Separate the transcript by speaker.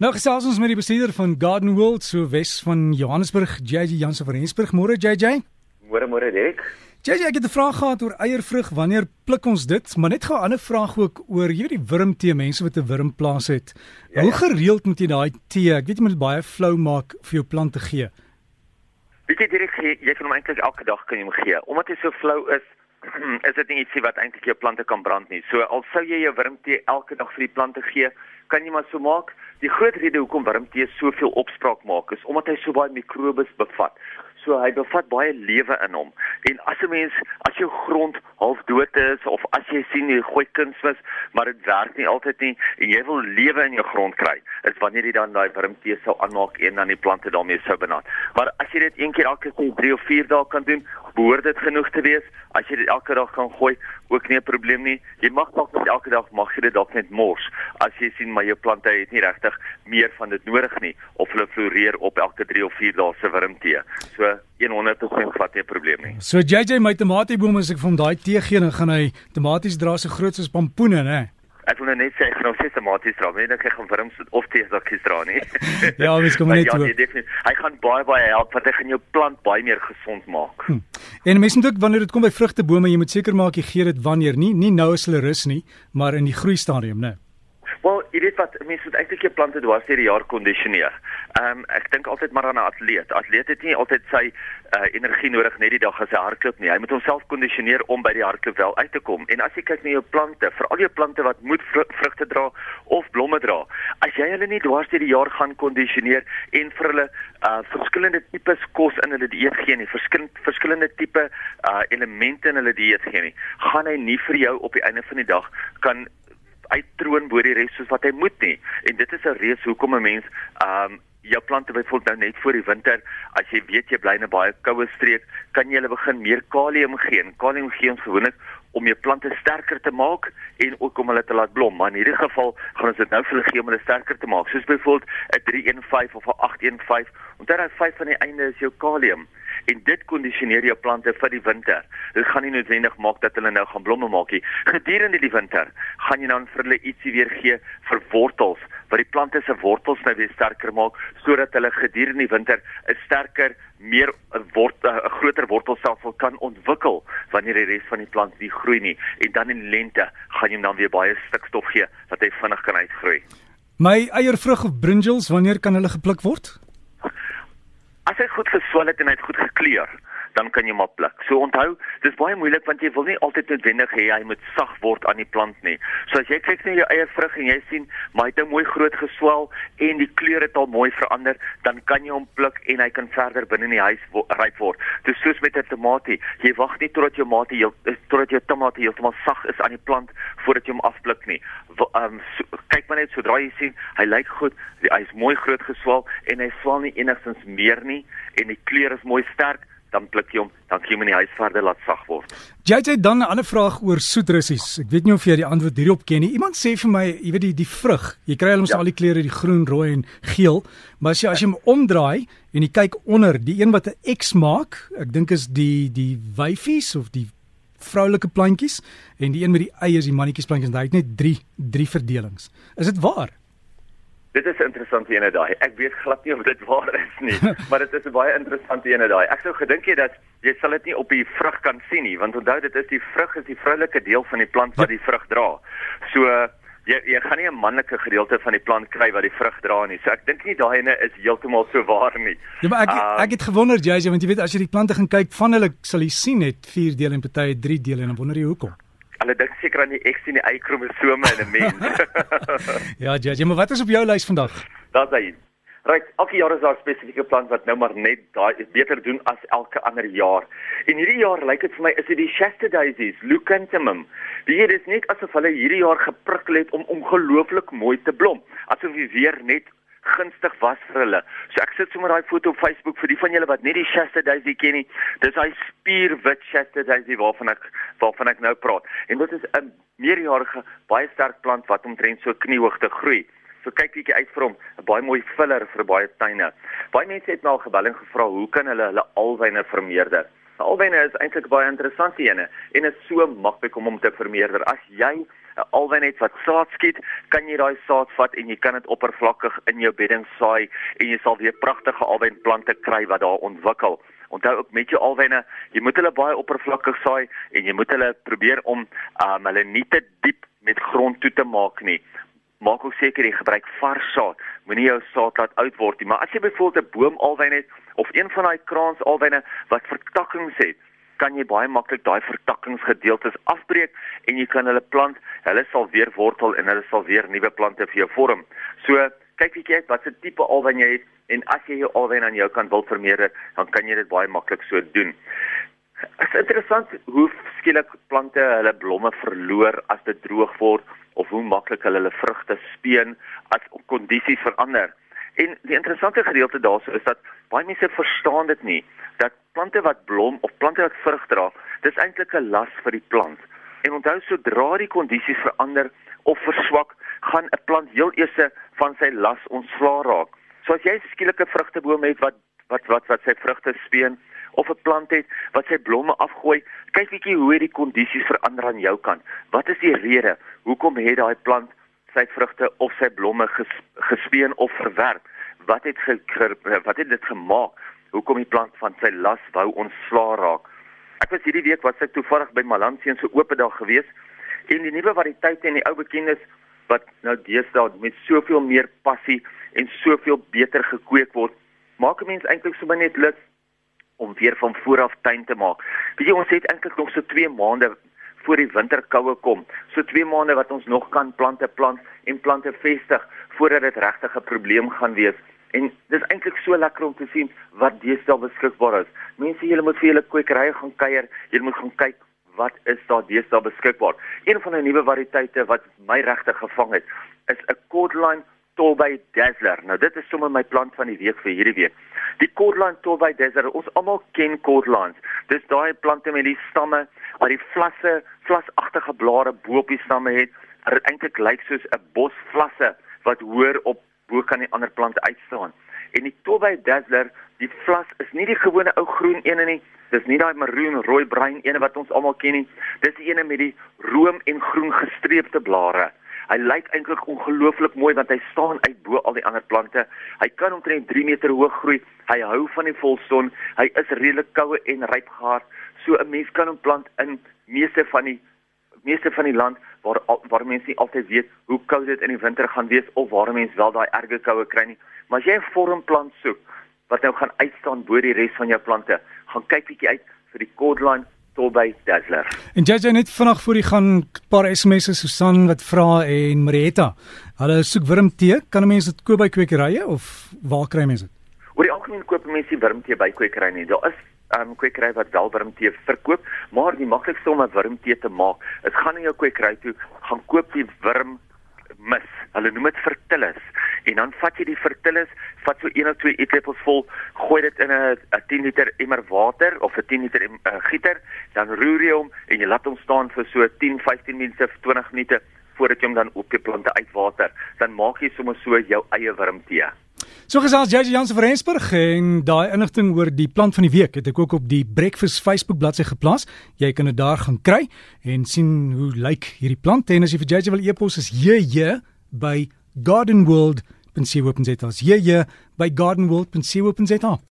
Speaker 1: Nou gesels ons met die bestuurder van Garden World so Wes van Johannesburg, JJ Jansen van Rensburg. Môre JJ.
Speaker 2: Môre môre Dirk.
Speaker 1: JJ, ek het 'n vraag gehad oor eiervrug. Wanneer pluk ons dit? Maar net gou 'n ander vraag ook oor jy weet die wurmtee, mense wat 'n wurmplaas het. Ja, Hoe ja. gereeld moet jy daai tee, ek weet jy moet baie flou maak vir jou plant te gee.
Speaker 2: Weet jy Dirk, jy kan hom eintlik elke dag kan jy hom gee. Omdat hy so flou is, is dit nie ietsie wat eintlik jou plante kan brand nie. So al sou jy jou wurmtee elke dag vir die plante gee, kan jy maar so maak. Die groot rede hoekom warmtee soveel opspraak maak is omdat hy so baie mikrobes bevat. So hy bevat baie lewe in hom. En as 'n mens as jou grond half dood is of as jy sien jy gooi kunsmis, maar dit werk nie altyd nie en jy wil lewe in jou grond kry, is wanneer jy dan daai warmtee sou aanmaak en dan die plante daarmee sou benat. Maar as jy dit een keer elke 3 of 4 dae kan doen, behoort dit genoeg te wees. As jy dit elke dag kan gooi, ook nie 'n probleem nie. Jy mag dalk net elke dag mag jy dit dalk net mors. As jy sien maar jou plante het nie regtig meer van dit nodig nie of hulle floreer op elke 3 of 4 dae se warmtee. So 100% vat nie 'n probleem nie.
Speaker 1: So JJ my tomatieboom as ek vir hom daai tee gee, dan gaan hy tomaties dra so groot soos pompoene, né?
Speaker 2: Ek wil net sê ek gaan sistematies dra, maar ek gaan vir hom of tee sakkies dra nie.
Speaker 1: ja, mens kom net ja, toe.
Speaker 2: Nee, hy gaan baie baie help want hy gaan jou plant baie meer gesond maak. Hm.
Speaker 1: En mense moet ook wanneer dit kom by vrugtebome, jy moet seker maak jy gee dit wanneer nie, nie nou as hulle rus nie, maar in die groei stadium, né?
Speaker 2: Wel, jy weet wat, mense moet eintlik jou plante dwars deur die jaar kondisioneer. Ehm um, ek dink altyd maar aan 'n atleet. Atleet het nie altyd sy uh, energie nodig net die dag as hy hardloop nie. Hy moet homself kondisioneer om by die hardloop wel uit te kom. En as jy kyk na jou plante, veral jou plante wat moet vr vrugte dra of blomme dra, as jy hulle nie dwars deur die jaar gaan kondisioneer en vir hulle uh verskillende tipes kos in hulle dieet gee nie, verskillende verskillende tipe uh elemente in hulle dieet gee nie, gaan hy nie vir jou op die einde van die dag kan uittroon bo die res soos wat hy moet nie. En dit is 'n reus hoekom 'n mens um jou plante byvoorbeeld nou net voor die winter, as jy weet jy bly in 'n baie koue streek, kan jy hulle begin meer kalium gee. Kalium gee ons gewoonlik om jou plante sterker te maak en ook om hulle te laat blom. Maar in hierdie geval gaan ons dit nou vir hulle gee om hulle sterker te maak. Soos byvoorbeeld 'n 315 of 'n 815. Onthou dat 5 aan die einde is jou kalium en dit kondisioneer jou plante vir die winter. Dit gaan nie noodwendig maak dat hulle nou gaan blomme maak nie. Gedurende die winter gaan jy dan vir hulle ietsie weer gee vir wortels wat die plante se wortels nou weer sterker maak sodat hulle gedurende die winter 'n sterker, meer 'n wort 'n groter wortelstelsel kan ontwikkel wanneer die res van die plant nie groei nie en dan in lente gaan jy dan weer baie stikstof gee dat hy vinnig kan uitgroei.
Speaker 1: My eiervrug of brinjals, wanneer kan hulle gepluk word?
Speaker 2: As hy goed geswel het en hy het goed gekleur, dan kan jy maar pluk. So onthou, dis baie moeilik want jy wil nie altyd noodwendig hê hy moet sag word aan die plant nie. So as jy kyk na jou eie vrug en jy sien maar hy het nou mooi groot geswel en die kleur het al mooi verander, dan kan jy hom pluk en hy kan verder binne in die huis ryp word. Dis soos met 'n tamatie. Jy wag nie totdat jou tamatie heel totdat jou tamatie heeltemal sag is aan die plant voordat jy hom afpluk nie. Ehm um, so, kyk maar net sodra jy sien hy lyk goed, hy is mooi groot geswel en hy swel nie enigstens meer nie en die kleur is mooi sterk dan pluk jy hom, dan klim in die huis verder laat sag word.
Speaker 1: JJ dan 'n ander vraag oor soetrussies. Ek weet nie of jy die antwoord hierop ken nie. Iemand sê vir my, jy weet die die vrug, jy kry hulle mos ja. al die kleure, die groen, rooi en geel, maar as jy as jy hom omdraai en jy kyk onder, die een wat 'n X maak, ek dink is die die wyfies of die vroulike plantjies en die een met die eie is die mannetjies plantjies, hy het net 3 3 verdelings. Is dit waar?
Speaker 2: Dit is 'n interessante ene daai. Ek weet glad nie of dit waar is nie, maar dit is 'n baie interessante ene daai. Ek sou gedink jy dat jy sal dit nie op die vrug kan sien nie, want onthou dit is die vrug is die vroulike deel van die plant wat ja. die vrug dra. So jy jy gaan nie 'n manlike gedeelte van die plant kry wat die vrug dra nie. So ek dink nie daai ene is heeltemal so waar nie.
Speaker 1: Ja, maar ek uh, ek het gewonder JJ, want jy weet as jy die plante gaan kyk van hulle sal jy sien net 4 dele en party 3 dele en dan wonder jy hoekom.
Speaker 2: Hulle dink seker aan die X en die Y kromosome in 'n mens.
Speaker 1: ja, ja, ja, maar wat is op jou lys vandag?
Speaker 2: Daar's hy. Right, elke jaar is daar 'n spesifieke plant wat nou maar net daai beter doen as elke ander jaar. En hierdie jaar lyk dit vir my is dit die Shasta daisies, Leucanthemum. Dit is net asof hulle hierdie jaar geprikkel het om ongelooflik mooi te blom. Asof jy weer net gunstig was vir hulle. So ek sit sommer daai foto op Facebook vir die van julle wat net die Shasta Daisy ken nie. Dis daai spierwit Shasta Daisy waarvan ek waarvan ek nou praat. En dit is 'n meerjarige baie sterk plant wat omtrent so kniehoogte groei. So kyk bietjie uit vir hom, 'n baie mooi filler vir baie tuine. Baie mense het my al gebel en gevra hoe kan hulle hulle alwyne vermeerder? Nou, alwyne is eintlik baie interessante ene en is so maklik om hom te vermeerder. As jy 'n alwyn het wat saad skiet, kan jy daai saad vat en jy kan dit oppervlakkig in jou bedding saai en jy sal weer pragtige alwynplante kry wat daar ontwikkel. Onthou ook met jou alwyne, jy moet hulle baie oppervlakkig saai en jy moet hulle probeer om um, hulle nie te diep met grond toe te maak nie. Maak ook seker jy gebruik vars saad. Moenie jou saad laat oud word nie. Maar as jy byvoorbeeld 'n boom alwyn het of een van daai kraans alwyne wat vertakkings het, kan jy baie maklik daai vertakkingsgedeeltes afbreek en jy kan hulle plant. Hulle sal weer wortel en hulle sal weer nuwe plante vir jou vorm. So kyk bietjie uit watse tipe alwyn jy het en as jy jou alwyn aan jou kant wil vermeerder, dan kan jy dit baie maklik so doen. Dit is interessant hoe skielik plante hulle blomme verloor as dit droog word of hoe maklik hulle hulle vrugte speen as kondisies verander. En die interessante gedeelte daarso is dat baie mense verstaan dit nie dat plante wat blom of plante wat vrug dra, dis eintlik 'n las vir die plant. En onthou sodra die kondisies verander of verswak, gaan 'n plant heel eers van sy las ontslaa raak. So as jy 'n skielike vrugteboom het wat wat wat wat sy vrugte speen of 'n plant het wat sy blomme afgooi, kyk bietjie hoe die kondisies verander aan jou kant. Wat is die rede? Hoekom het daai plant sy vrugte of sy blomme ges, gespeen of verwerp? Wat het ge, ge, wat het dit gemaak? Hoekom die plant van sy las wou ontslaa raak? Ek was hierdie week was ek toevallig by Malansie se oop dag gewees en die nuwe variëteite en die ou bekeendes wat nou deesdae met soveel meer passie en soveel beter gekweek word, maak 'n mens eintlik sommer net lus om weer van voor af tuin te maak. Weet jy ons het eintlik nog so 2 maande voor die winterkoue kom. So 2 maande wat ons nog kan plante plant en plante vestig voordat dit regtig 'n probleem gaan wees. En dis eintlik so lekker om te sien wat deesdae beskikbaar is. Mense, julle moet vir julle kwekerye gaan kuier. Julle moet gaan kyk wat is daar deesdae beskikbaar. Een van die nuwe variëteite wat my regtig gevang het, is 'n Cordline Torbay Dazzler. Nou dit is sommer my plant van die week vir hierdie week. Die Cordline Torbay Dazzler, ons almal ken Cordlines. Dis daai plante met die stamme wat die vlasse, vlasagtige blare bo op die stamme het. Dit eintlik lyk soos 'n bos vlasse wat hoër op bo kan die ander plante uitstaan. En die Torbay Dazzler, die vlas is nie die gewone ou groen ene nie. Dis nie daai maroon, rooi, bruin ene wat ons almal ken nie. Dis die ene met die room en groen gestreepte blare. Hy lyk eintlik ongelooflik mooi want hy staan uit bo al die ander plante. Hy kan omtrent 3 meter hoog groei. Hy hou van die volson. Hy is redelik koue en ryp gehard. So 'n mens kan hom plant in meeste van die meeste van die land waar waar mense nie altyd weet hoe koud dit in die winter gaan wees of waar mense wel daai erge koue kry nie. Maar as jy 'n vormplant soek wat nou gaan uitstaan bo die res van jou plante, gaan kyk bietjie uit vir die cordline Torbay Dazzler.
Speaker 1: En jy jy net vanaand voor die gaan 'n paar SMS'e Susan wat vra en Marietta. Hulle soek wurmtee. Kan 'n mens dit koop by kwekerye of waar kry mense dit?
Speaker 2: Oor die algemeen koop mense wurmtee by kwekerye nie. Daar is um kwekerye wat wel wurmtee verkoop, maar die maklikste om 'n wurmtee te maak, is gaan na jou kwekerye toe, gaan koop die wurm mis. Hulle noem dit vertillis. En dan vat jy die vertillis, vat so 1 of 2 eetlepels vol, gooi dit in 'n 10 liter emmer water of 'n 10 liter uh, gieter, dan roer jy hom en jy laat hom staan vir so 10, 15 minute, 20 minute voordat jy hom dan op die plante uitwater. Dan maak jy sommer so jou eie wurmtee.
Speaker 1: So gesels JJ Jansen van Rensburg en daai inligting oor die plant van die week het ek ook op die Breakfast Facebook bladsy geplaas. Jy kan dit daar gaan kry en sien hoe lyk hierdie plant en as jy vir JJ wil e-pos is JJ by gardenworld.co.za. JJ by gardenworld.co.za.